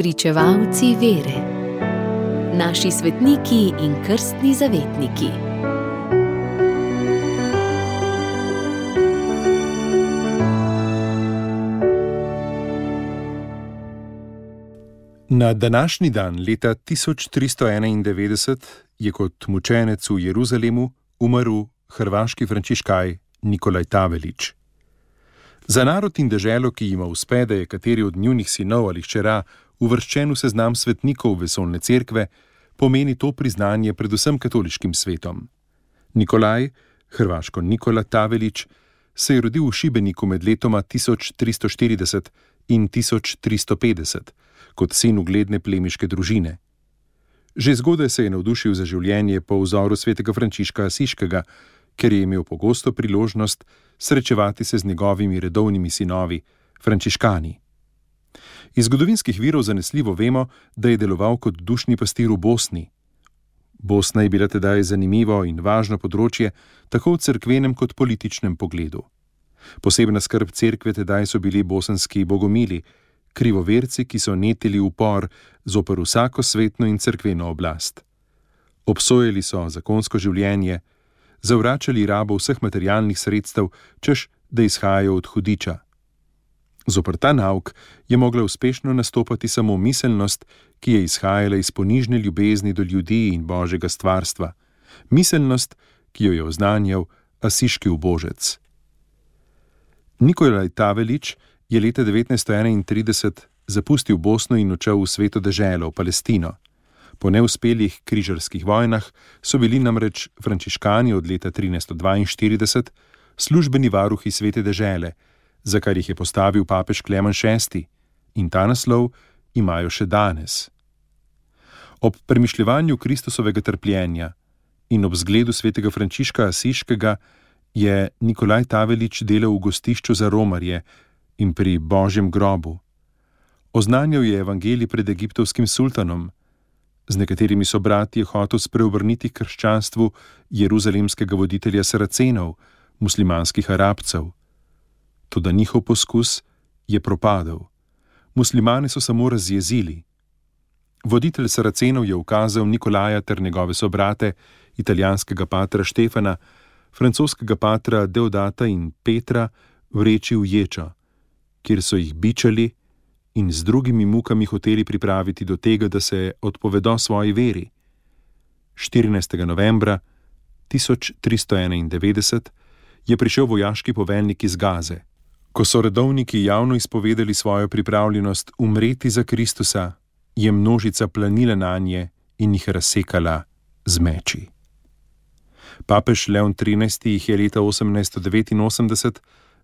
Pričevalci vere, naši svetniki in krstni zavetniki. Na današnji dan, leta 1391, je kot mučenec v Jeruzalemu umrl hrvaški frančiškaj Nikolaj Tavelič. Za narod in deželo, ki ima uspe, da je kateri od njunih sinov ali hčera uvrščen v seznam svetnikov vesolne cerkve, pomeni to priznanje predvsem katoliškim svetom. Nikolaj, hrvaško Nikola Tavelič, se je rodil v Šibeniku med letoma 1340 in 1350 kot sin ugledne plemiške družine. Že zgodaj se je navdušil za življenje po vzoru svetega Frančiška Asiškega, ker je imel pogosto priložnost srečevati se z njegovimi redovnimi sinovi, frančiškani. Iz zgodovinskih virov zanesljivo vemo, da je deloval kot dušni pastir v Bosni. Bosna je bila tedaj zanimivo in važno področje, tako v cerkvenem kot političnem pogledu. Posebna skrb cerkve tedaj so bili bosanski bogomili, krivoverci, ki so netili upor zoper vsako svetno in cerkveno oblast. Obsojali so zakonsko življenje, zavračali rabo vseh materialnih sredstev, češ da izhajajo od hudiča. Zopr ta nauk je mogla uspešno nastopati samo miselnost, ki je izhajala iz ponižne ljubezni do ljudi in božjega stvarstva, miselnost, ki jo je oznanjal asiški ubožec. Nikolaj Tavelič je leta 1931 zapustil Bosno in odšel v sveto deželo, Palestino. Po neuspelih križarskih vojnah so bili namreč frančiškani od leta 1342 službeni varuhi svete dežele, za kar jih je postavil papež Klemen VI. in ta naslov imajo še danes. Ob premišljevanju Kristusovega trpljenja in ob zgledu svetega Frančiška Asiškega je Nikolaj Tavelič delal v gostišču za romarje in pri božjem grobu. Oznanjal je evangelij pred egiptovskim sultanom, z nekaterimi so bratje hotel spreobrniti krščanstvu jeruzalemskega voditelja Saracenov, muslimanskih arabcev. Toda njihov poskus je propadel. Muslimane so samo razjezili. Voditelj Saracenov je ukazal Nikolaja ter njegove sobrate, italijanskega patra Štefana, francoskega patra Deodata in Petra, vreči v ječo, kjer so jih bičali in z drugimi mukami hoteli pripraviti do tega, da se odpovedo svoji veri. 14. novembra 1391 je prišel vojaški poveljnik iz Gaze. Ko so redovniki javno izpovedali svojo pripravljenost umreti za Kristusa, je množica planila na nje in jih razsekala z meči. Papež Leon XIII jih je leta 1889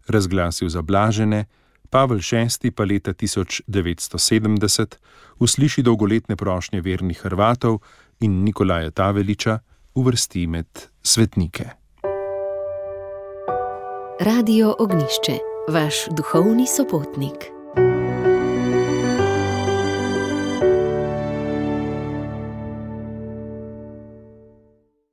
razglasil za blažene, Pavel VI pa leta 1970 usliši dolgoletne prošnje vernih Hrvatov in Nikolaja Taveliča uvrsti med svetnike. Radio Ognišče, vaš duhovni sopotnik.